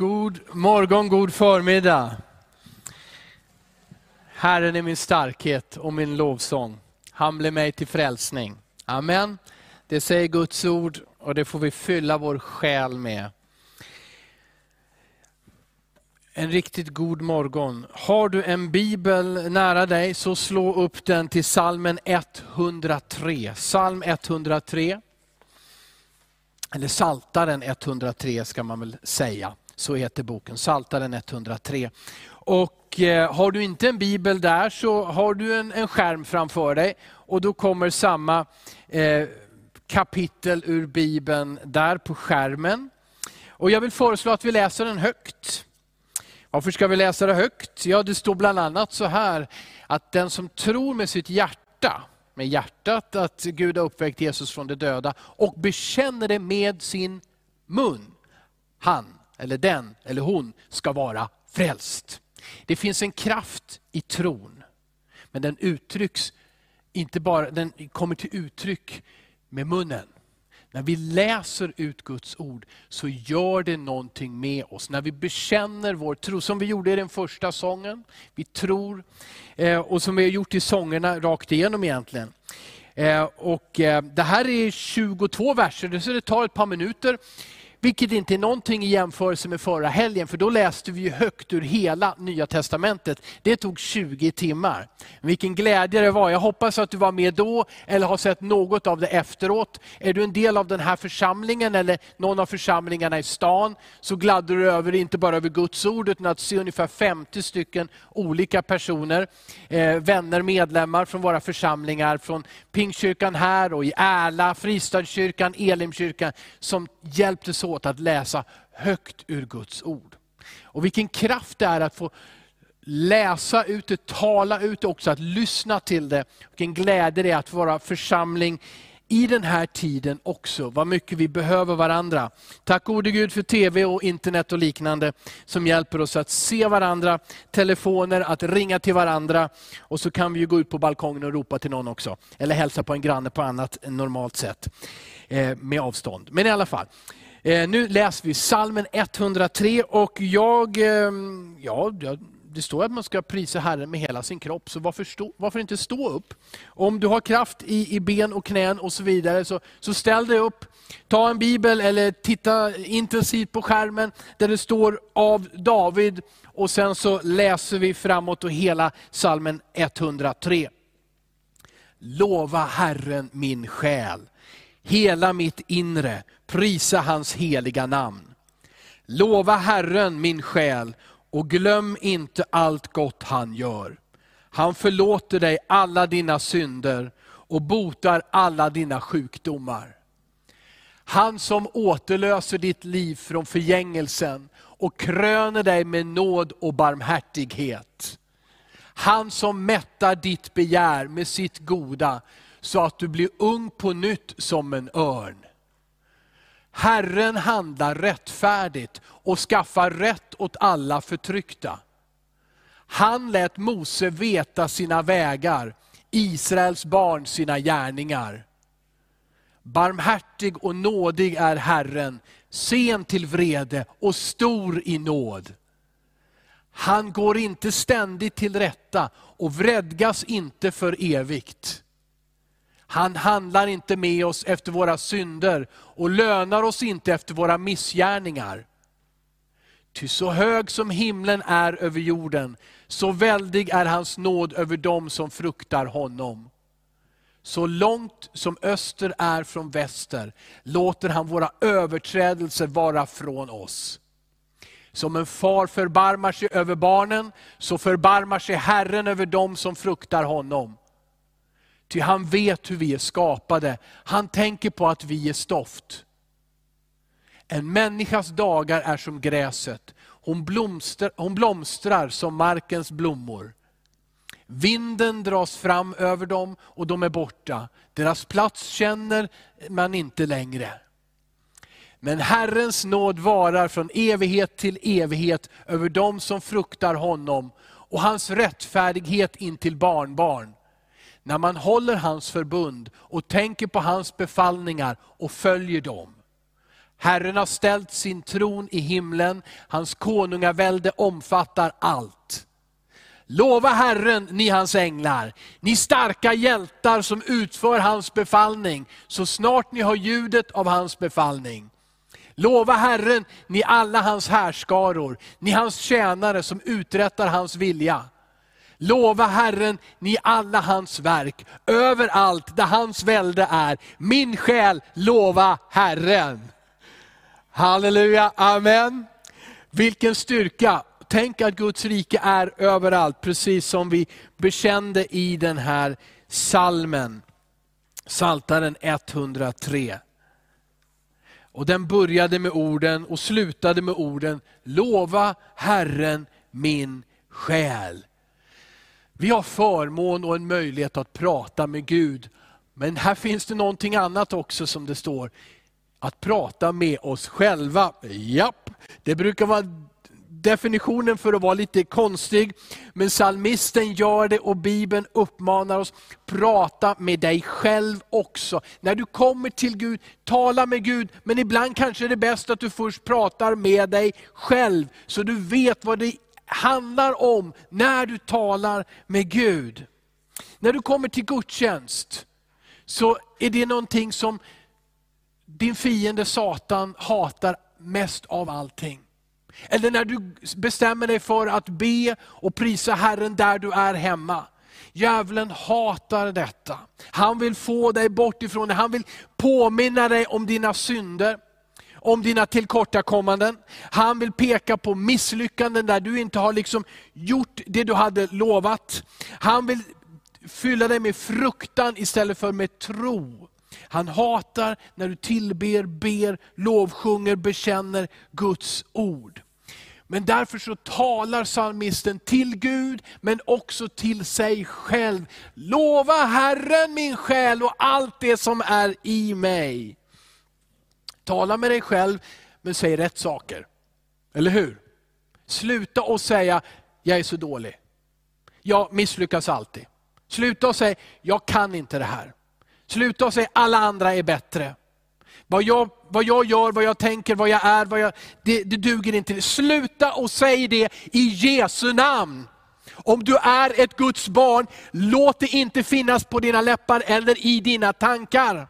God morgon, god förmiddag. Herren är min starkhet och min lovsång. Han blev mig till frälsning. Amen. Det säger Guds ord och det får vi fylla vår själ med. En riktigt god morgon. Har du en bibel nära dig så slå upp den till salmen 103. Psalm 103. Eller Saltaren 103 ska man väl säga. Så heter boken, Saltaren 103. Och eh, har du inte en bibel där så har du en, en skärm framför dig och då kommer samma eh, kapitel ur bibeln där på skärmen. Och jag vill föreslå att vi läser den högt. Varför ska vi läsa det högt? Ja, det står bland annat så här, att den som tror med sitt hjärta, med hjärtat att Gud har uppväckt Jesus från de döda och bekänner det med sin mun, han eller den eller hon ska vara frälst. Det finns en kraft i tron, men den uttrycks inte bara, den kommer till uttryck med munnen. När vi läser ut Guds ord så gör det någonting med oss. När vi bekänner vår tro, som vi gjorde i den första sången. Vi tror, eh, och som vi har gjort i sångerna rakt igenom egentligen. Eh, och eh, det här är 22 verser, så det tar ett par minuter. Vilket inte är någonting i jämförelse med förra helgen, för då läste vi högt ur hela Nya Testamentet. Det tog 20 timmar. Vilken glädje det var. Jag hoppas att du var med då, eller har sett något av det efteråt. Är du en del av den här församlingen, eller någon av församlingarna i stan, så gladde du över, inte bara över Guds ord, utan att se ungefär 50 stycken olika personer, eh, vänner, medlemmar från våra församlingar, från Pingstkyrkan här och i Ärla, Fristadskyrkan, Elimkyrkan, som hjälptes åt att läsa högt ur Guds ord. Och vilken kraft det är att få läsa ut det, tala ut det också, att lyssna till det. Vilken glädje det är att vara församling i den här tiden också, vad mycket vi behöver varandra. Tack gode Gud för TV och internet och liknande som hjälper oss att se varandra, telefoner, att ringa till varandra. Och så kan vi gå ut på balkongen och ropa till någon också. Eller hälsa på en granne på annat normalt sätt, eh, med avstånd. Men i alla fall. Eh, nu läser vi salmen 103 och jag, ehm, ja, det står att man ska prisa Herren med hela sin kropp, så varför, stå, varför inte stå upp? Om du har kraft i, i ben och knän och så vidare, så, så ställ dig upp. Ta en bibel eller titta intensivt på skärmen där det står av David och sen så läser vi framåt och hela salmen 103. Lova Herren min själ, hela mitt inre, prisa hans heliga namn. Lova Herren min själ och glöm inte allt gott han gör. Han förlåter dig alla dina synder och botar alla dina sjukdomar. Han som återlöser ditt liv från förgängelsen och kröner dig med nåd och barmhärtighet. Han som mättar ditt begär med sitt goda, så att du blir ung på nytt som en örn. Herren handlar rättfärdigt och skaffar rätt åt alla förtryckta. Han lät Mose veta sina vägar, Israels barn sina gärningar. Barmhärtig och nådig är Herren, sen till vrede och stor i nåd. Han går inte ständigt till rätta och vredgas inte för evigt. Han handlar inte med oss efter våra synder och lönar oss inte efter våra missgärningar. Ty så hög som himlen är över jorden, så väldig är hans nåd över dem som fruktar honom. Så långt som öster är från väster, låter han våra överträdelser vara från oss. Som en far förbarmar sig över barnen, så förbarmar sig Herren över dem som fruktar honom. Ty han vet hur vi är skapade. Han tänker på att vi är stoft. En människas dagar är som gräset. Hon blomstrar, hon blomstrar som markens blommor. Vinden dras fram över dem och de är borta. Deras plats känner man inte längre. Men Herrens nåd varar från evighet till evighet över dem som fruktar honom och hans rättfärdighet in till barnbarn när man håller hans förbund och tänker på hans befallningar och följer dem. Herren har ställt sin tron i himlen, hans konungavälde omfattar allt. Lova Herren, ni hans änglar, ni starka hjältar som utför hans befallning, så snart ni har ljudet av hans befallning. Lova Herren, ni alla hans härskaror, ni hans tjänare som uträttar hans vilja. Lova Herren, ni alla hans verk, överallt där hans välde är. Min själ, lova Herren. Halleluja, amen. Vilken styrka. Tänk att Guds rike är överallt, precis som vi bekände i den här salmen. Saltaren 103. Och den började med orden och slutade med orden, lova Herren min själ. Vi har förmån och en möjlighet att prata med Gud. Men här finns det någonting annat också som det står. Att prata med oss själva. Japp, det brukar vara definitionen för att vara lite konstig, men psalmisten gör det och Bibeln uppmanar oss, prata med dig själv också. När du kommer till Gud, tala med Gud, men ibland kanske det är bäst att du först pratar med dig själv, så du vet vad det handlar om när du talar med Gud. När du kommer till gudstjänst, så är det någonting som din fiende Satan hatar mest av allting. Eller när du bestämmer dig för att be och prisa Herren där du är hemma. Djävulen hatar detta. Han vill få dig bort ifrån det. Han vill påminna dig om dina synder, om dina tillkortakommanden. Han vill peka på misslyckanden där du inte har liksom gjort det du hade lovat. Han vill fylla dig med fruktan istället för med tro. Han hatar när du tillber, ber, lovsjunger, bekänner Guds ord. Men därför så talar psalmisten till Gud, men också till sig själv. Lova Herren min själ och allt det som är i mig. Tala med dig själv, men säg rätt saker. Eller hur? Sluta och säga, jag är så dålig. Jag misslyckas alltid. Sluta och säga, jag kan inte det här. Sluta och säga, alla andra är bättre. Vad jag, vad jag gör, vad jag tänker, vad jag är, vad jag, det, det duger inte. Sluta och säg det i Jesu namn. Om du är ett Guds barn, låt det inte finnas på dina läppar eller i dina tankar.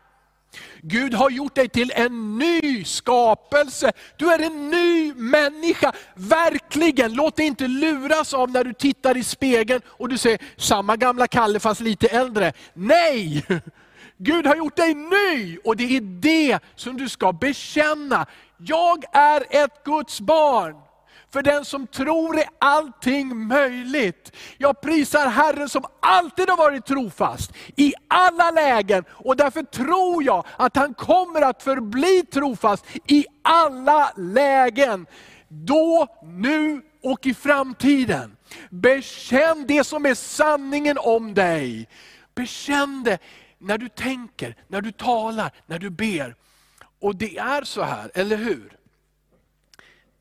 Gud har gjort dig till en ny skapelse. Du är en ny människa. Verkligen, låt dig inte luras av när du tittar i spegeln och du ser samma gamla Kalle fast lite äldre. Nej! Gud har gjort dig ny och det är det som du ska bekänna. Jag är ett Guds barn. För den som tror är allting möjligt. Jag prisar Herren som alltid har varit trofast, i alla lägen. Och därför tror jag att han kommer att förbli trofast i alla lägen. Då, nu och i framtiden. Bekänn det som är sanningen om dig. Bekänn det när du tänker, när du talar, när du ber. Och det är så här, eller hur?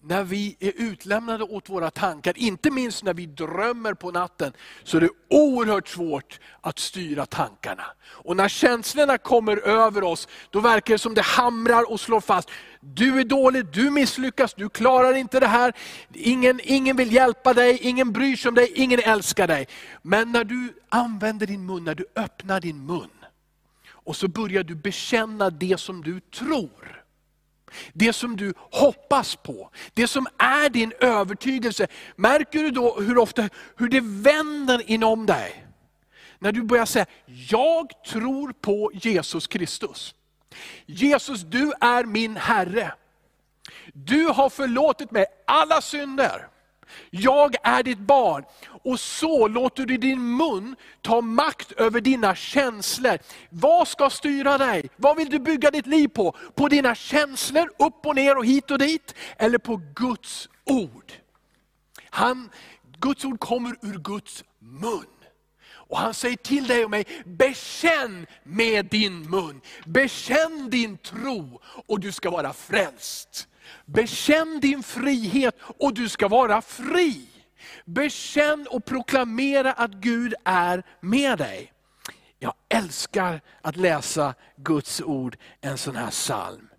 När vi är utlämnade åt våra tankar, inte minst när vi drömmer på natten, så är det oerhört svårt att styra tankarna. Och när känslorna kommer över oss, då verkar det som det hamrar och slår fast. Du är dålig, du misslyckas, du klarar inte det här. Ingen, ingen vill hjälpa dig, ingen bryr sig om dig, ingen älskar dig. Men när du använder din mun, när du öppnar din mun, och så börjar du bekänna det som du tror. Det som du hoppas på, det som är din övertygelse. Märker du då hur ofta hur det vänder inom dig? När du börjar säga, jag tror på Jesus Kristus. Jesus, du är min Herre. Du har förlåtit mig alla synder. Jag är ditt barn. Och så låter du din mun ta makt över dina känslor. Vad ska styra dig? Vad vill du bygga ditt liv på? På dina känslor, upp och ner och hit och dit? Eller på Guds ord? Han, Guds ord kommer ur Guds mun. Och han säger till dig och mig, bekänn med din mun. Bekänn din tro och du ska vara frälst. Bekänn din frihet och du ska vara fri. Bekänn och proklamera att Gud är med dig. Jag älskar att läsa Guds ord, en sån här psalm.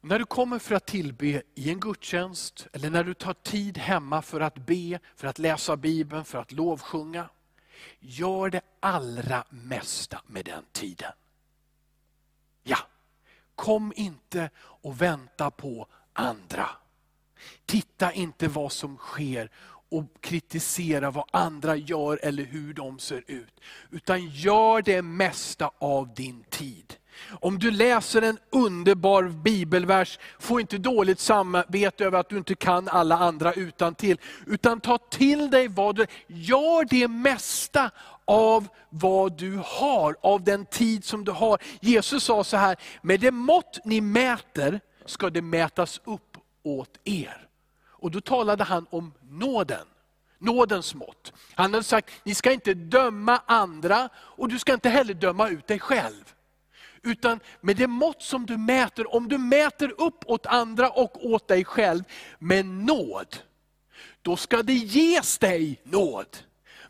När du kommer för att tillbe i en gudstjänst, eller när du tar tid hemma för att be, för att läsa Bibeln, för att lovsjunga. Gör det allra mesta med den tiden. Ja, kom inte och vänta på andra. Titta inte vad som sker och kritisera vad andra gör eller hur de ser ut. Utan gör det mesta av din tid. Om du läser en underbar bibelvers, få inte dåligt samvete över att du inte kan alla andra utan till. Utan ta till dig vad du, gör det mesta av vad du har, av den tid som du har. Jesus sa så här, med det mått ni mäter ska det mätas upp åt er. Och då talade han om nåden. Nådens mått. Han hade sagt, ni ska inte döma andra och du ska inte heller döma ut dig själv. Utan med det mått som du mäter, om du mäter upp åt andra och åt dig själv med nåd, då ska det ges dig nåd.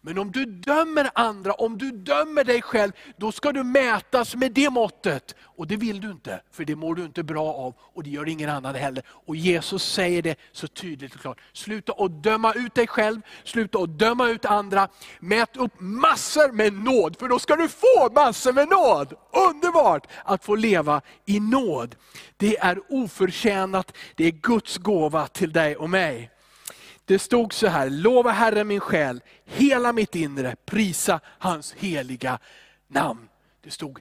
Men om du dömer andra, om du dömer dig själv, då ska du mätas med det måttet. Och det vill du inte, för det mår du inte bra av och det gör ingen annan heller. Och Jesus säger det så tydligt och klart. Sluta att döma ut dig själv, sluta att döma ut andra. Mät upp massor med nåd, för då ska du få massor med nåd. Underbart att få leva i nåd. Det är oförtjänat, det är Guds gåva till dig och mig. Det stod så här, lova Herren min själ, hela mitt inre, prisa hans heliga namn. Det stod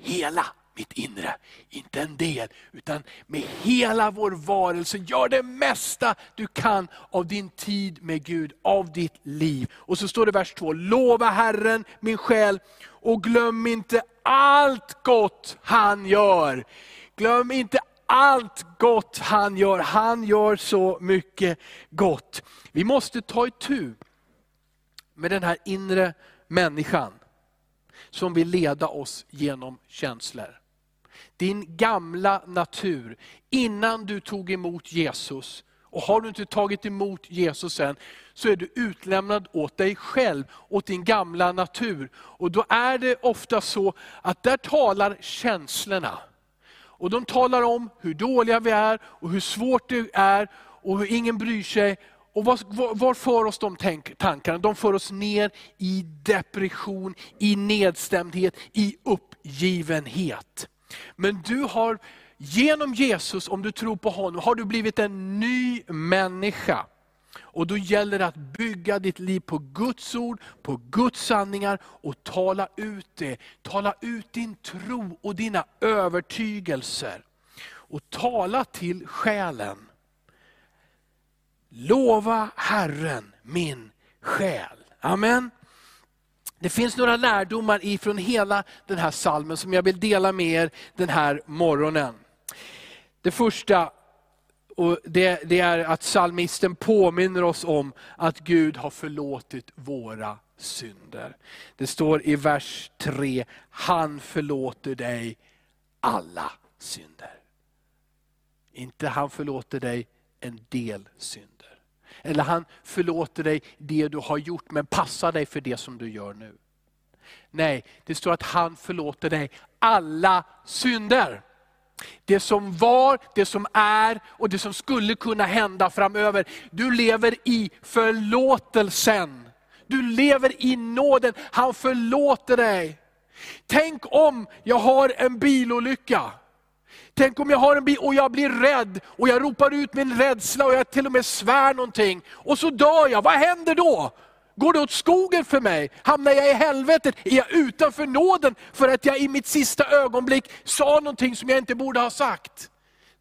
hela mitt inre, inte en del, utan med hela vår varelse. Gör det mesta du kan av din tid med Gud, av ditt liv. Och så står det i vers 2, lova Herren min själ och glöm inte allt gott han gör. Glöm inte allt gott han gör. Han gör så mycket gott. Vi måste ta itu med den här inre människan som vill leda oss genom känslor. Din gamla natur, innan du tog emot Jesus, och har du inte tagit emot Jesus än, så är du utlämnad åt dig själv, åt din gamla natur. Och då är det ofta så att där talar känslorna. Och de talar om hur dåliga vi är och hur svårt det är och hur ingen bryr sig. Och var, var, var för oss de tänk, tankarna? De för oss ner i depression, i nedstämdhet, i uppgivenhet. Men du har genom Jesus, om du tror på honom, har du blivit en ny människa. Och då gäller det att bygga ditt liv på Guds ord, på Guds sanningar och tala ut det. Tala ut din tro och dina övertygelser. Och tala till själen. Lova Herren min själ. Amen. Det finns några lärdomar ifrån hela den här salmen som jag vill dela med er den här morgonen. Det första, och det, det, är att salmisten påminner oss om att Gud har förlåtit våra synder. Det står i vers 3, han förlåter dig alla synder. Inte han förlåter dig en del synder. Eller han förlåter dig det du har gjort, men passar dig för det som du gör nu. Nej, det står att han förlåter dig alla synder. Det som var, det som är och det som skulle kunna hända framöver. Du lever i förlåtelsen. Du lever i nåden, han förlåter dig. Tänk om jag har en bilolycka. Tänk om jag har en bil och jag blir rädd och jag ropar ut min rädsla och jag till och med svär någonting. Och så dör jag, vad händer då? Går det åt skogen för mig? Hamnar jag i helvetet? Är jag utanför nåden för att jag i mitt sista ögonblick sa någonting som jag inte borde ha sagt?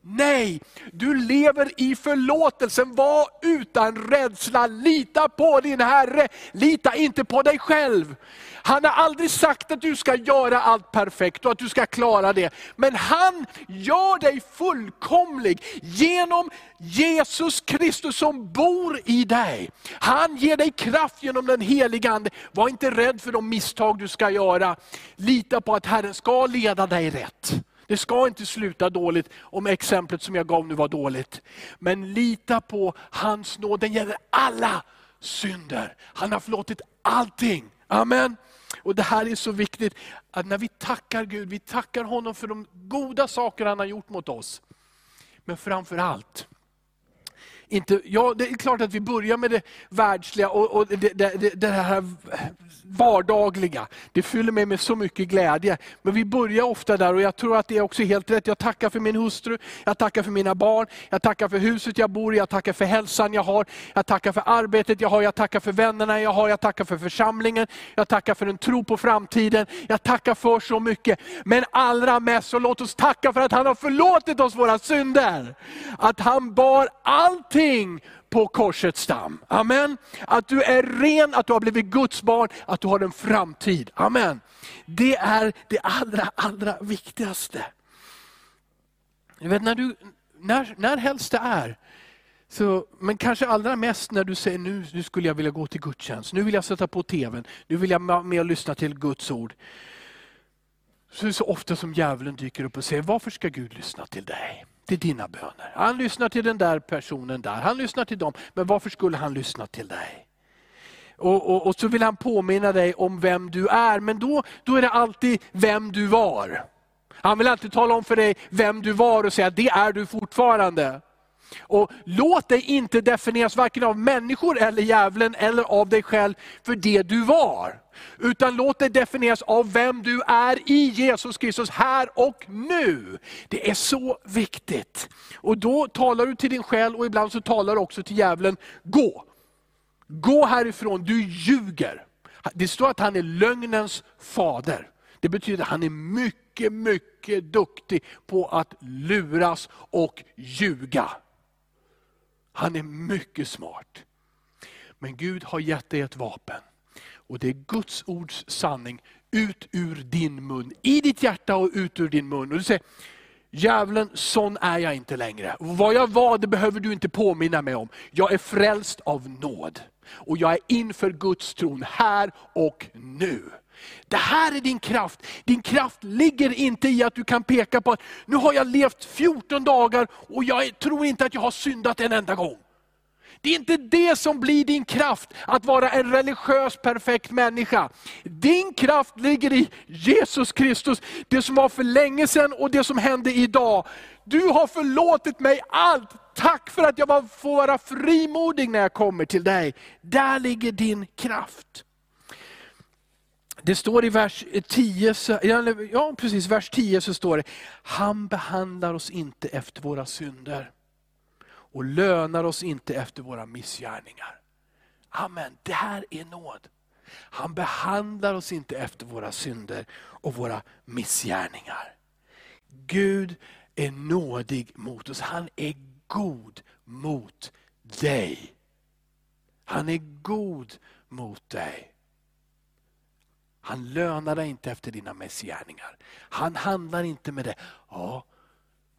Nej, du lever i förlåtelsen. Var utan rädsla. Lita på din Herre. Lita inte på dig själv. Han har aldrig sagt att du ska göra allt perfekt och att du ska klara det. Men han gör dig fullkomlig genom Jesus Kristus som bor i dig. Han ger dig kraft genom den heliga Ande. Var inte rädd för de misstag du ska göra. Lita på att Herren ska leda dig rätt. Det ska inte sluta dåligt om exemplet som jag gav nu var dåligt. Men lita på hans nåd, den gäller alla synder. Han har förlåtit allting. Amen. Och Det här är så viktigt, att när vi tackar Gud, vi tackar honom för de goda saker han har gjort mot oss. Men framför allt, inte, ja, det är klart att vi börjar med det världsliga och, och det, det, det, här vardagliga. Det fyller mig med så mycket glädje. Men vi börjar ofta där och jag tror att det är också helt rätt. Jag tackar för min hustru, jag tackar för mina barn, jag tackar för huset jag bor i, jag tackar för hälsan jag har, jag tackar för arbetet jag har, jag tackar för vännerna jag har, jag tackar för församlingen, jag tackar för en tro på framtiden. Jag tackar för så mycket. Men allra mest så låt oss tacka för att han har förlåtit oss våra synder. Att han bar allt allting på korsets stam. Amen. Att du är ren, att du har blivit Guds barn, att du har en framtid. Amen. Det är det allra, allra viktigaste. Du vet, när, du, när, när helst det är, så, men kanske allra mest när du säger nu, nu skulle jag vilja gå till gudstjänst, nu vill jag sätta på tvn, nu vill jag vara med och lyssna till Guds ord. Så är det så ofta som djävulen dyker upp och säger, varför ska Gud lyssna till dig? Till dina böner. Han lyssnar till den där personen där, han lyssnar till dem. Men varför skulle han lyssna till dig? Och, och, och, så vill han påminna dig om vem du är, men då, då är det alltid vem du var. Han vill alltid tala om för dig vem du var och säga, det är du fortfarande. Och Låt dig inte definieras varken av människor eller djävulen eller av dig själv för det du var. Utan låt dig definieras av vem du är i Jesus Kristus här och nu. Det är så viktigt. Och Då talar du till din själ och ibland så talar du också till djävulen, gå. Gå härifrån, du ljuger. Det står att han är lögnens fader. Det betyder att han är mycket, mycket duktig på att luras och ljuga. Han är mycket smart. Men Gud har gett dig ett vapen. Och det är Guds ords sanning ut ur din mun. I ditt hjärta och ut ur din mun. Och du säger, djävulen, sån är jag inte längre. Vad jag var, det behöver du inte påminna mig om. Jag är frälst av nåd. Och jag är inför Guds tron här och nu. Det här är din kraft. Din kraft ligger inte i att du kan peka på att nu har jag levt 14 dagar och jag tror inte att jag har syndat en enda gång. Det är inte det som blir din kraft, att vara en religiös perfekt människa. Din kraft ligger i Jesus Kristus, det som var för länge sedan och det som hände idag. Du har förlåtit mig allt, tack för att jag får vara frimodig när jag kommer till dig. Där ligger din kraft. Det står i vers 10, ja precis, vers 10 så står det, han behandlar oss inte efter våra synder och lönar oss inte efter våra missgärningar. Amen, det här är nåd. Han behandlar oss inte efter våra synder och våra missgärningar. Gud är nådig mot oss, han är god mot dig. Han är god mot dig. Han lönar dig inte efter dina missgärningar. Han handlar inte med det. Ja,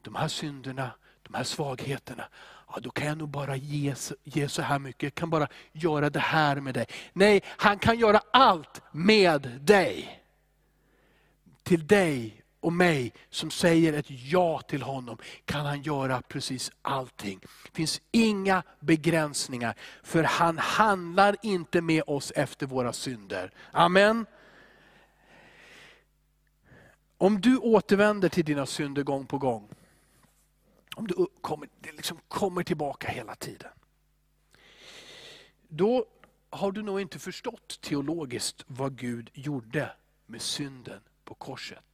de här synderna, de här svagheterna, ja, då kan jag nog bara ge, ge så här mycket. Jag kan bara göra det här med dig. Nej, han kan göra allt med dig. Till dig och mig som säger ett ja till honom kan han göra precis allting. Det finns inga begränsningar, för han handlar inte med oss efter våra synder. Amen. Om du återvänder till dina synder gång på gång, om du kommer, liksom kommer tillbaka hela tiden. Då har du nog inte förstått teologiskt vad Gud gjorde med synden på korset.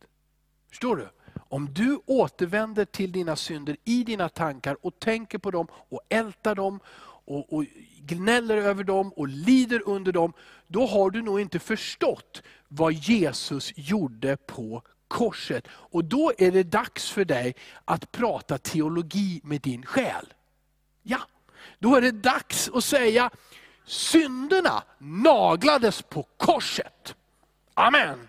Förstår du? Om du återvänder till dina synder i dina tankar och tänker på dem och ältar dem och, och gnäller över dem och lider under dem, då har du nog inte förstått vad Jesus gjorde på korset. Och då är det dags för dig att prata teologi med din själ. Ja, då är det dags att säga, synderna naglades på korset. Amen.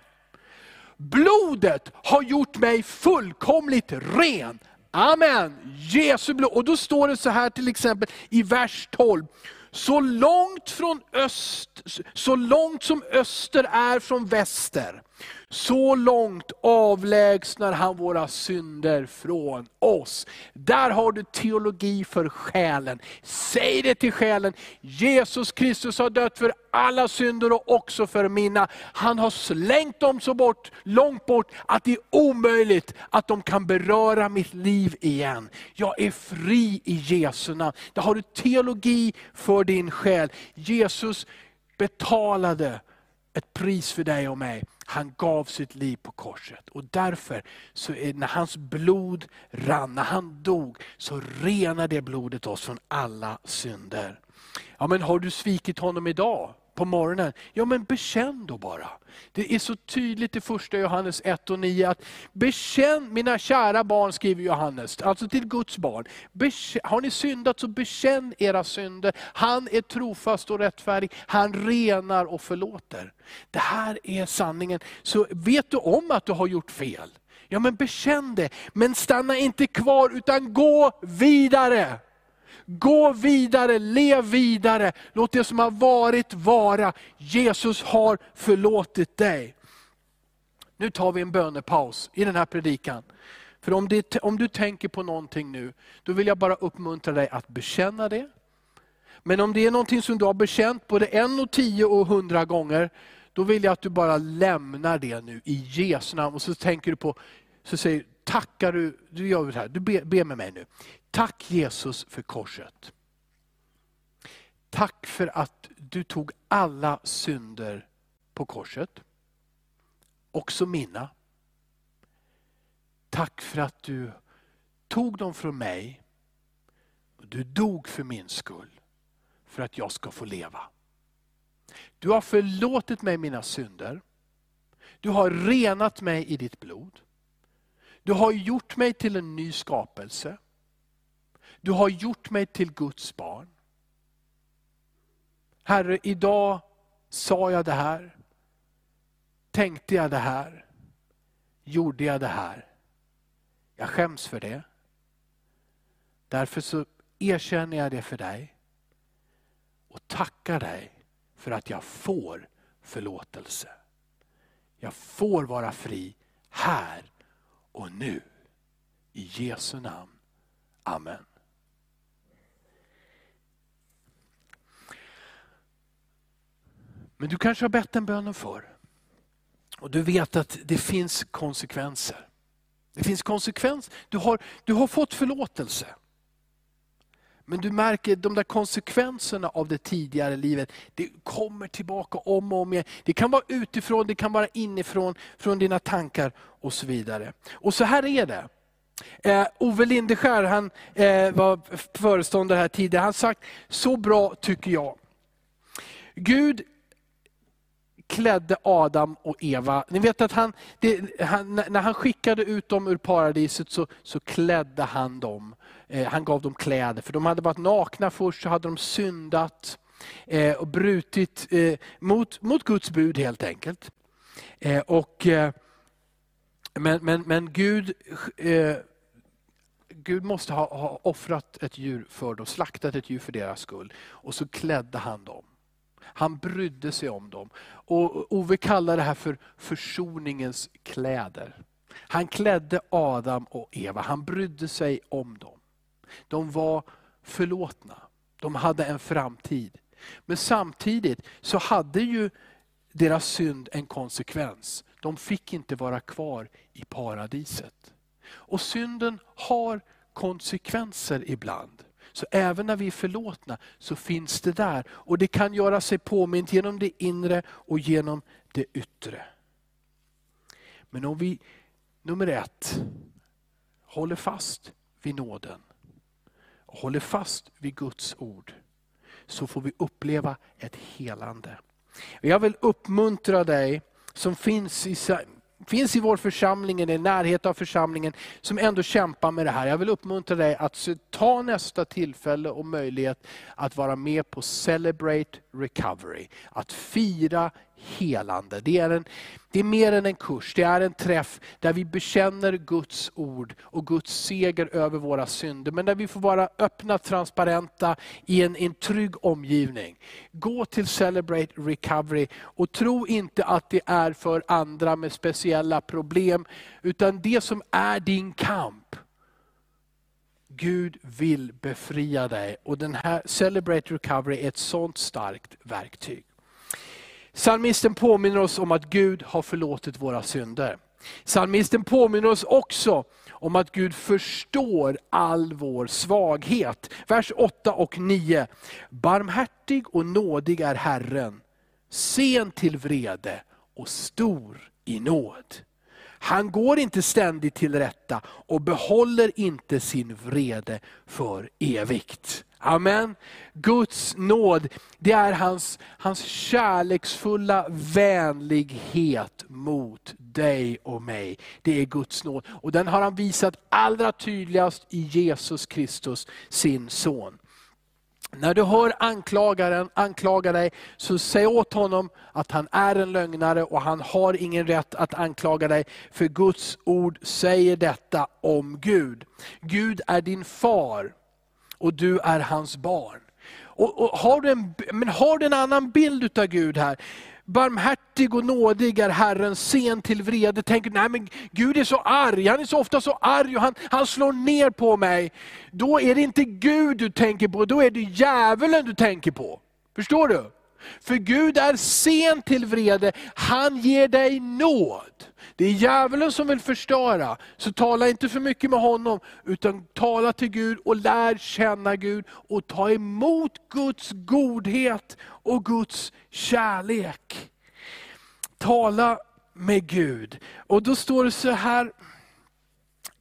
Blodet har gjort mig fullkomligt ren. Amen. Jesu blod. Och då står det så här till exempel i vers 12. Så långt, från öst, så långt som öster är från väster, så långt avlägsnar han våra synder från oss. Där har du teologi för själen. Säg det till själen, Jesus Kristus har dött för alla synder och också för mina. Han har slängt dem så bort, långt bort att det är omöjligt att de kan beröra mitt liv igen. Jag är fri i Jesu namn. Där har du teologi för din själ. Jesus betalade ett pris för dig och mig. Han gav sitt liv på korset. Och därför, så är, när hans blod rann, när han dog, så renar det blodet oss från alla synder. Ja, men har du svikit honom idag? På morgonen. Ja men bekänn då bara. Det är så tydligt i första Johannes 1 och 9 att bekänn, mina kära barn skriver Johannes, alltså till Guds barn. Bekänn, har ni syndat så bekänn era synder. Han är trofast och rättfärdig, han renar och förlåter. Det här är sanningen. Så vet du om att du har gjort fel, ja men bekänn det. Men stanna inte kvar utan gå vidare. Gå vidare, lev vidare. Låt det som har varit vara. Jesus har förlåtit dig. Nu tar vi en bönepaus i den här predikan. För om, det, om du tänker på någonting nu, då vill jag bara uppmuntra dig att bekänna det. Men om det är någonting som du har bekänt både en och tio och hundra gånger, då vill jag att du bara lämnar det nu i Jesu namn. Och så tänker du på, så säger tackar du, du gör det här, du ber, ber med mig nu. Tack Jesus för korset. Tack för att du tog alla synder på korset. Också mina. Tack för att du tog dem från mig. Du dog för min skull. För att jag ska få leva. Du har förlåtit mig mina synder. Du har renat mig i ditt blod. Du har gjort mig till en ny skapelse. Du har gjort mig till Guds barn. Herre, idag sa jag det här. Tänkte jag det här. Gjorde jag det här. Jag skäms för det. Därför så erkänner jag det för dig. Och tackar dig för att jag får förlåtelse. Jag får vara fri här och nu. I Jesu namn. Amen. Men du kanske har bett den bönen för. Och du vet att det finns konsekvenser. Det finns konsekvenser. Du har, du har fått förlåtelse. Men du märker de där konsekvenserna av det tidigare livet, det kommer tillbaka om och om igen. Det kan vara utifrån, det kan vara inifrån, från dina tankar och så vidare. Och så här är det. Eh, Ove Lindeskär, han eh, var föreståndare här tidigare, han sagt så bra tycker jag. Gud klädde Adam och Eva. Ni vet att han, det, han, när han skickade ut dem ur paradiset så, så klädde han dem. Eh, han gav dem kläder, för de hade varit nakna först, så hade de syndat eh, och brutit eh, mot, mot Guds bud helt enkelt. Och, men, men, men Gud, Gud måste ha, ha offrat ett djur för dem, slaktat ett djur för deras skull. Och så klädde han dem. Han brydde sig om dem. Och Ove kallar det här för försoningens kläder. Han klädde Adam och Eva, han brydde sig om dem. De var förlåtna, de hade en framtid. Men samtidigt så hade ju deras synd en konsekvens. De fick inte vara kvar i paradiset. Och synden har konsekvenser ibland. Så även när vi är förlåtna så finns det där. Och det kan göra sig påmint genom det inre och genom det yttre. Men om vi, nummer ett, håller fast vid nåden håller fast vid Guds ord så får vi uppleva ett helande. Jag vill uppmuntra dig som finns i finns i vår församling, i närhet av församlingen, som ändå kämpar med det här. Jag vill uppmuntra dig att ta nästa tillfälle och möjlighet att vara med på Celebrate Recovery. Att fira helande. Det är, en, det är mer än en kurs, det är en träff där vi bekänner Guds ord och Guds seger över våra synder. Men där vi får vara öppna, transparenta i en, en trygg omgivning. Gå till Celebrate Recovery och tro inte att det är för andra med speciella problem, utan det som är din kamp, Gud vill befria dig. Och den här Celebrate Recovery är ett sånt starkt verktyg. Psalmisten påminner oss om att Gud har förlåtit våra synder. Psalmisten påminner oss också om att Gud förstår all vår svaghet. Vers 8 och 9. Barmhärtig och nådig är Herren, sen till vrede och stor i nåd. Han går inte ständigt till rätta och behåller inte sin vrede för evigt. Amen. Guds nåd, det är hans, hans kärleksfulla vänlighet mot dig och mig. Det är Guds nåd. Och den har han visat allra tydligast i Jesus Kristus, sin son. När du hör anklagaren anklaga dig, så säg åt honom att han är en lögnare och han har ingen rätt att anklaga dig. För Guds ord säger detta om Gud. Gud är din far och du är hans barn. Och, och har, du en, men har du en annan bild av Gud här? Barmhärtig och nådig är Herren, sen till vrede. Tänker, nej men Gud är så arg, han är så ofta så arg och han, han slår ner på mig. Då är det inte Gud du tänker på, då är det djävulen du tänker på. Förstår du? För Gud är sen till vrede, han ger dig nåd. Det är djävulen som vill förstöra, så tala inte för mycket med honom, utan tala till Gud och lär känna Gud och ta emot Guds godhet och Guds kärlek. Tala med Gud. Och då står det så här,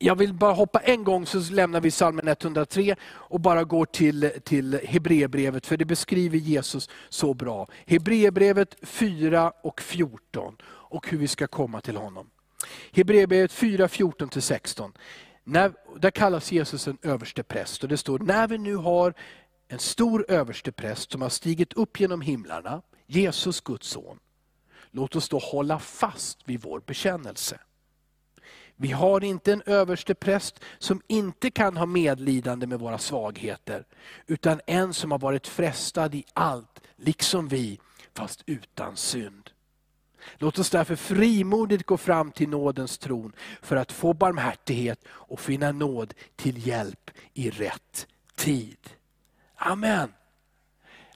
jag vill bara hoppa en gång så lämnar vi psalmen 103 och bara går till, till Hebreerbrevet, för det beskriver Jesus så bra. Hebreerbrevet 4 och 14 och hur vi ska komma till honom. Hebreerbrevet 4, 14-16. där kallas Jesus en överste präst och det står, när vi nu har en stor överste präst som har stigit upp genom himlarna, Jesus Guds son. Låt oss då hålla fast vid vår bekännelse. Vi har inte en överste präst som inte kan ha medlidande med våra svagheter, utan en som har varit frestad i allt, liksom vi, fast utan synd. Låt oss därför frimodigt gå fram till nådens tron för att få barmhärtighet och finna nåd till hjälp i rätt tid. Amen.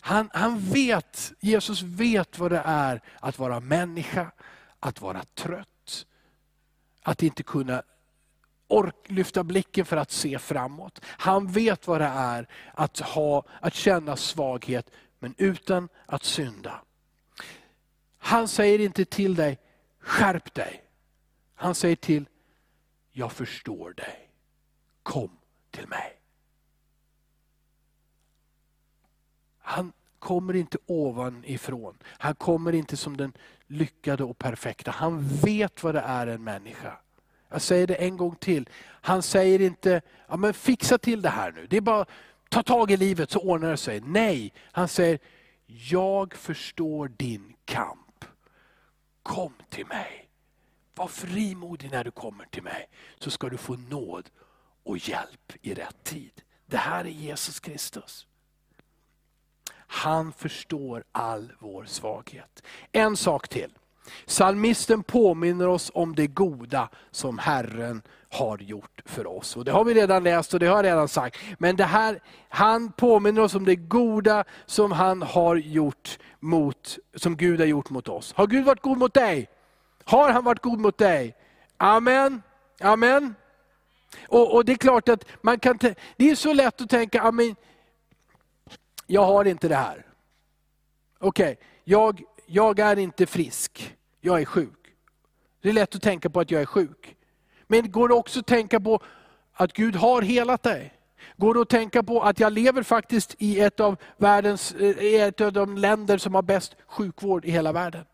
Han, han vet, Jesus vet vad det är att vara människa, att vara trött, att inte kunna ork, lyfta blicken för att se framåt. Han vet vad det är att, ha, att känna svaghet, men utan att synda. Han säger inte till dig, skärp dig. Han säger till, jag förstår dig. Kom till mig. Han kommer inte ovanifrån. Han kommer inte som den lyckade och perfekta. Han vet vad det är en människa. Jag säger det en gång till. Han säger inte, ja, men fixa till det här nu. Det är bara ta tag i livet så ordnar det sig. Nej, han säger, jag förstår din kamp. Kom till mig. Var frimodig när du kommer till mig, så ska du få nåd och hjälp i rätt tid. Det här är Jesus Kristus. Han förstår all vår svaghet. En sak till. Salmisten påminner oss om det goda som Herren har gjort för oss. Och Det har vi redan läst och det har jag redan sagt. Men det här, han påminner oss om det goda som, han har gjort mot, som Gud har gjort mot oss. Har Gud varit god mot dig? Har han varit god mot dig? Amen. Amen. Och, och det är klart att man kan, det är så lätt att tänka, amen, jag har inte det här. Okej, okay, jag, jag är inte frisk, jag är sjuk. Det är lätt att tänka på att jag är sjuk. Men går det också att tänka på att Gud har helat dig? Går det att tänka på att jag lever faktiskt i ett av, världens, eh, ett av de länder som har bäst sjukvård i hela världen?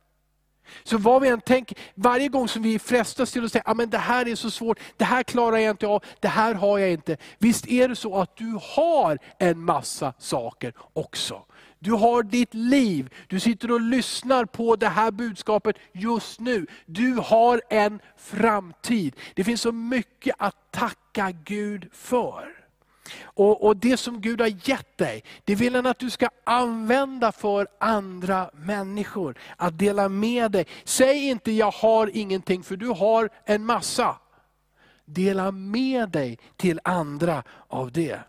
Så vad vi än tänker, varje gång som vi frestas till att säga, ah, att det här är så svårt, det här klarar jag inte av, det här har jag inte. Visst är det så att du har en massa saker också. Du har ditt liv. Du sitter och lyssnar på det här budskapet just nu. Du har en framtid. Det finns så mycket att tacka Gud för. Och, och, Det som Gud har gett dig, det vill han att du ska använda för andra människor. Att dela med dig. Säg inte jag har ingenting, för du har en massa. Dela med dig till andra av det.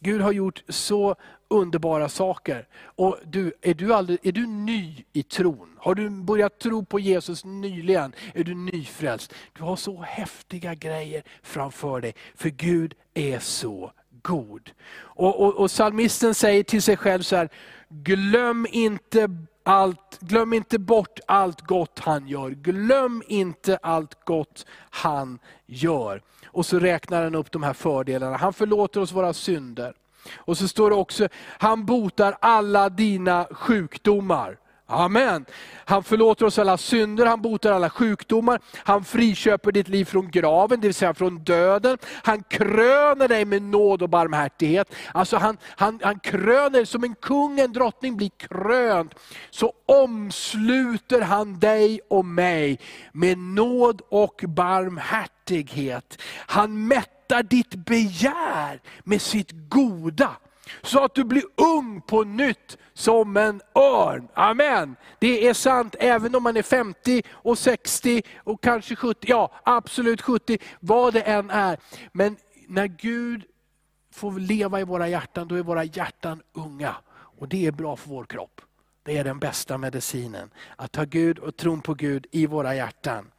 Gud har gjort så underbara saker. Och du, är, du aldrig, är du ny i tron? Har du börjat tro på Jesus nyligen? Är du nyfrälst? Du har så häftiga grejer framför dig. För Gud är så god. Och, och, och Salmisten säger till sig själv så här, glöm inte allt, glöm inte bort allt gott han gör. Glöm inte allt gott han gör. Och så räknar han upp de här fördelarna. Han förlåter oss våra synder. Och så står det också, han botar alla dina sjukdomar. Amen. Han förlåter oss alla synder, han botar alla sjukdomar, han friköper ditt liv från graven, det vill säga från döden. Han kröner dig med nåd och barmhärtighet. Alltså han, han, han kröner som en kung, en drottning blir krönt. Så omsluter han dig och mig med nåd och barmhärtighet. Han mättar ditt begär med sitt goda så att du blir ung på nytt som en örn. Amen. Det är sant även om man är 50 och 60 och kanske 70, ja absolut 70, vad det än är. Men när Gud får leva i våra hjärtan, då är våra hjärtan unga. Och det är bra för vår kropp. Det är den bästa medicinen. Att ha Gud och tron på Gud i våra hjärtan.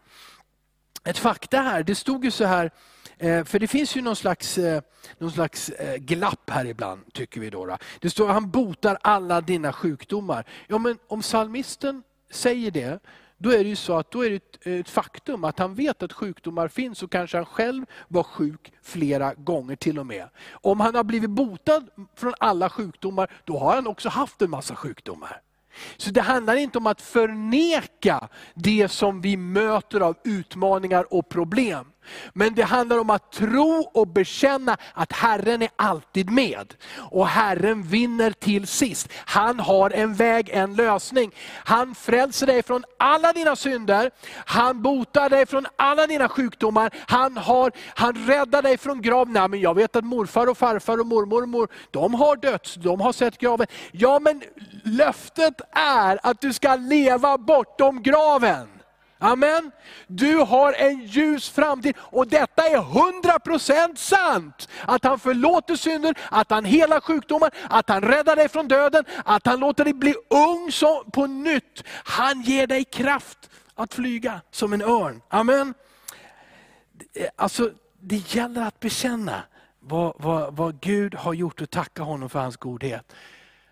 Ett fakta här, det stod ju så här Eh, för det finns ju någon slags, eh, någon slags eh, glapp här ibland, tycker vi. Då, Det står att han botar alla dina sjukdomar. Ja, men om psalmisten säger det, då är det ju så att då är det ett, ett, faktum att han vet att sjukdomar finns och kanske han själv var sjuk flera gånger till och med. Om han har blivit botad från alla sjukdomar, då har han också haft en massa sjukdomar. Så det handlar inte om att förneka det som vi möter av utmaningar och problem. Men det handlar om att tro och bekänna att Herren är alltid med. Och Herren vinner till sist. Han har en väg, en lösning. Han frälser dig från alla dina synder. Han botar dig från alla dina sjukdomar. Han, har, han räddar dig från graven. Nej, men jag vet att morfar och farfar och mormor och mor, de har dött, de har sett graven. Ja men löftet är att du ska leva bortom graven. Amen. Du har en ljus framtid och detta är 100% sant. Att han förlåter synder, att han helar sjukdomar, att han räddar dig från döden, att han låter dig bli ung på nytt. Han ger dig kraft att flyga som en örn. Amen. Eh, alltså, det gäller att bekänna vad, vad, vad Gud har gjort och tacka honom för hans godhet.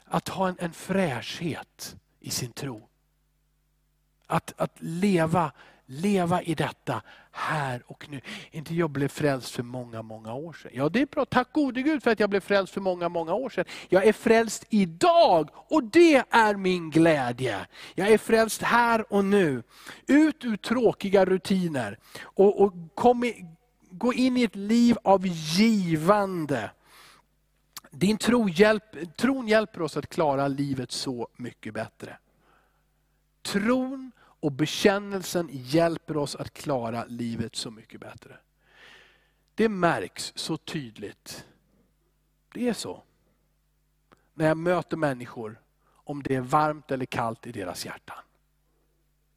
Att ha en, en fräschhet i sin tro. Att, att leva, leva i detta här och nu. Inte jag blev frälst för många, många år sedan. Ja, det är bra. Tack gode Gud för att jag blev frälst för många, många år sedan. Jag är frälst idag och det är min glädje. Jag är frälst här och nu. Ut ur tråkiga rutiner och, och kom i, gå in i ett liv av givande. Din tro hjälp, tron hjälper oss att klara livet så mycket bättre. Tron och bekännelsen hjälper oss att klara livet så mycket bättre. Det märks så tydligt. Det är så. När jag möter människor, om det är varmt eller kallt i deras hjärtan.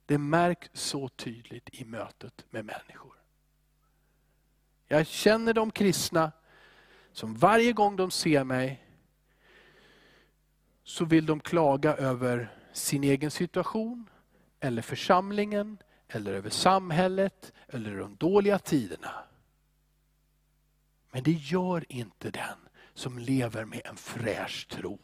Det märks så tydligt i mötet med människor. Jag känner de kristna som varje gång de ser mig, så vill de klaga över sin egen situation, eller församlingen, eller över samhället, eller de dåliga tiderna. Men det gör inte den som lever med en fräsch tro.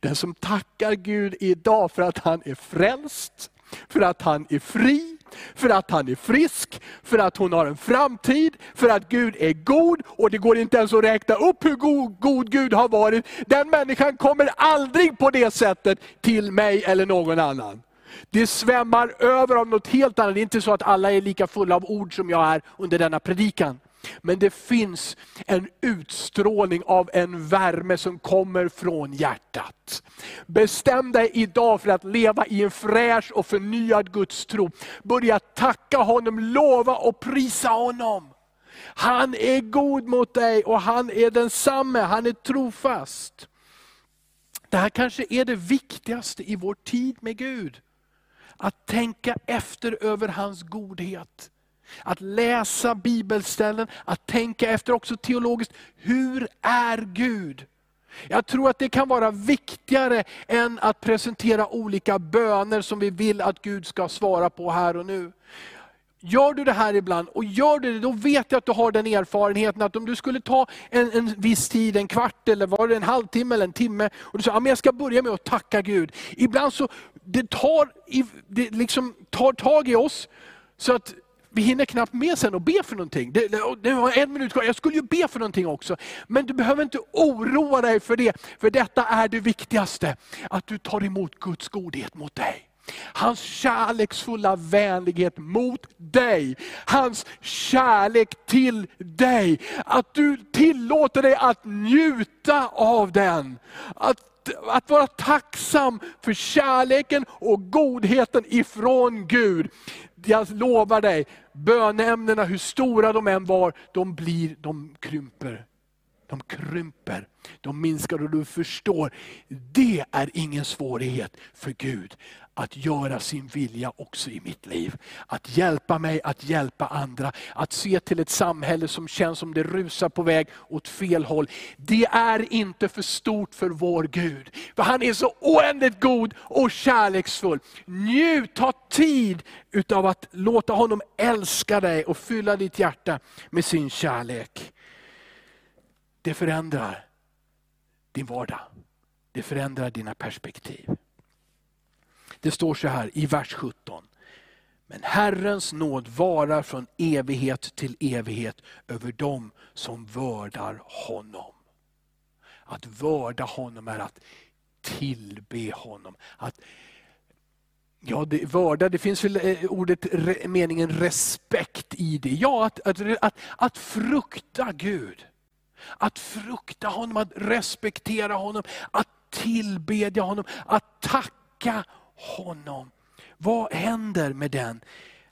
Den som tackar Gud idag för att han är frälst, för att han är fri, för att han är frisk, för att hon har en framtid, för att Gud är god. Och det går inte ens att räkna upp hur god, god Gud har varit. Den människan kommer aldrig på det sättet till mig eller någon annan. Det svämmar över av något helt annat. Det är inte så att alla är lika fulla av ord som jag är under denna predikan. Men det finns en utstrålning av en värme som kommer från hjärtat. Bestäm dig idag för att leva i en fräsch och förnyad gudstro. Börja tacka honom, lova och prisa honom. Han är god mot dig och han är densamme, han är trofast. Det här kanske är det viktigaste i vår tid med Gud. Att tänka efter över hans godhet. Att läsa bibelställen, att tänka efter också teologiskt. Hur är Gud? Jag tror att det kan vara viktigare än att presentera olika böner som vi vill att Gud ska svara på här och nu. Gör du det här ibland, och gör du det, då vet jag att du har den erfarenheten att om du skulle ta en, en viss tid, en kvart, eller var det en halvtimme eller en timme, och du säger att jag ska börja med att tacka Gud. Ibland så det tar, det liksom tar tag i oss, så att vi hinner knappt med sen och be för någonting. Det, det var en minut kvar, jag skulle ju be för någonting också. Men du behöver inte oroa dig för det, för detta är det viktigaste. Att du tar emot Guds godhet mot dig. Hans kärleksfulla vänlighet mot dig. Hans kärlek till dig. Att du tillåter dig att njuta av den. Att, att vara tacksam för kärleken och godheten ifrån Gud. Jag lovar dig, bönämnena hur stora de än var, de blir, de krymper. De krymper, de minskar och du förstår, det är ingen svårighet för Gud att göra sin vilja också i mitt liv. Att hjälpa mig, att hjälpa andra, att se till ett samhälle som känns som det rusar på väg åt fel håll. Det är inte för stort för vår Gud. För han är så oändligt god och kärleksfull. Njut, ta tid utav att låta honom älska dig och fylla ditt hjärta med sin kärlek. Det förändrar din vardag. Det förändrar dina perspektiv. Det står så här i vers 17. Men Herrens nåd varar från evighet till evighet över dem som vördar honom. Att vörda honom är att tillbe honom. Att, ja, det, vörda, det finns väl eh, ordet, meningen respekt i det. Ja, att, att, att, att frukta Gud. Att frukta honom, att respektera honom, att tillbedja honom, att tacka honom. Vad händer med den?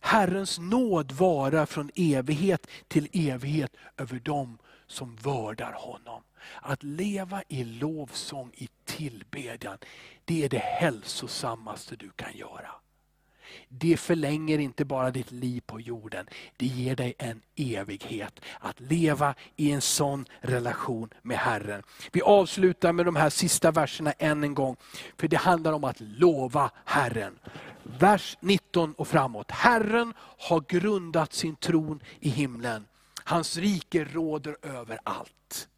Herrens nåd vara från evighet till evighet över dem som vördar honom. Att leva i lovsång, i tillbedjan, det är det hälsosammaste du kan göra. Det förlänger inte bara ditt liv på jorden, det ger dig en evighet. Att leva i en sån relation med Herren. Vi avslutar med de här sista verserna än en gång, för det handlar om att lova Herren. Vers 19 och framåt. Herren har grundat sin tron i himlen. Hans rike råder över allt.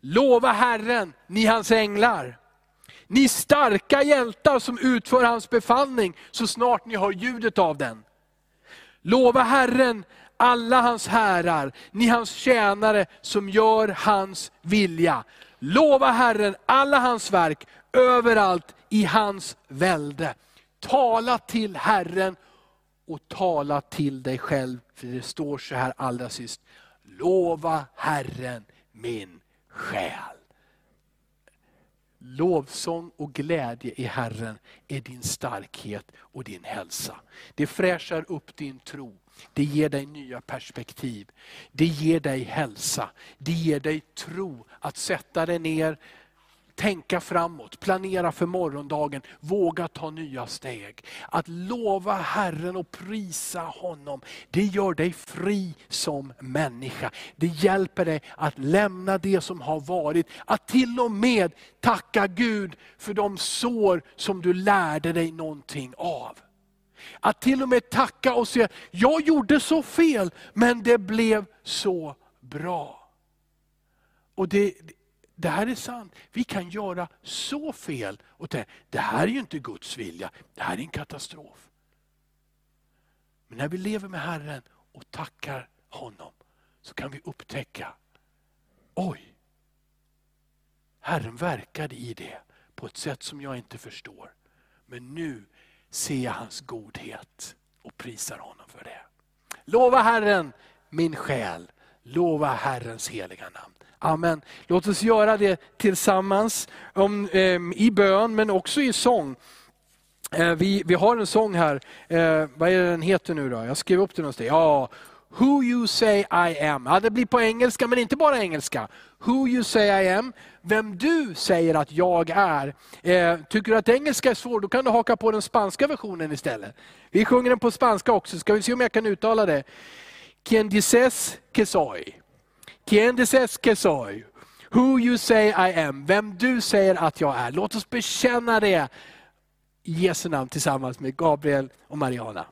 Lova Herren, ni hans änglar. Ni starka hjältar som utför hans befallning så snart ni hör ljudet av den. Lova Herren, alla hans härar, ni hans tjänare som gör hans vilja. Lova Herren, alla hans verk, överallt i hans välde. Tala till Herren och tala till dig själv. För det står så här allra sist. Lova Herren min själ. Lovsång och glädje i Herren är din starkhet och din hälsa. Det fräschar upp din tro. Det ger dig nya perspektiv. Det ger dig hälsa. Det ger dig tro att sätta dig ner tänka framåt, planera för morgondagen, våga ta nya steg. Att lova Herren och prisa honom, det gör dig fri som människa. Det hjälper dig att lämna det som har varit, att till och med tacka Gud för de sår som du lärde dig någonting av. Att till och med tacka och säga, jag gjorde så fel, men det blev så bra. Och det, det här är sant. Vi kan göra så fel och tänka, det här är ju inte Guds vilja, det här är en katastrof. Men när vi lever med Herren och tackar honom, så kan vi upptäcka, oj, Herren verkade i det på ett sätt som jag inte förstår. Men nu ser jag hans godhet och prisar honom för det. Lova Herren min själ, Lova Herrens heliga namn. Amen. Låt oss göra det tillsammans om, eh, i bön men också i sång. Eh, vi, vi har en sång här, eh, vad är det den heter nu då? Jag skrev upp den någonstans. Ja, Who you say I am. Ja, det blir på engelska, men inte bara engelska. Who you say I am, vem du säger att jag är. Eh, tycker du att engelska är svårt, då kan du haka på den spanska versionen istället. Vi sjunger den på spanska också, ska vi se om jag kan uttala det. Quien dices que soy. Quien dices que soy. Who you say I am, vem du säger att jag är. Låt oss bekänna det i Jesu namn tillsammans med Gabriel och Mariana.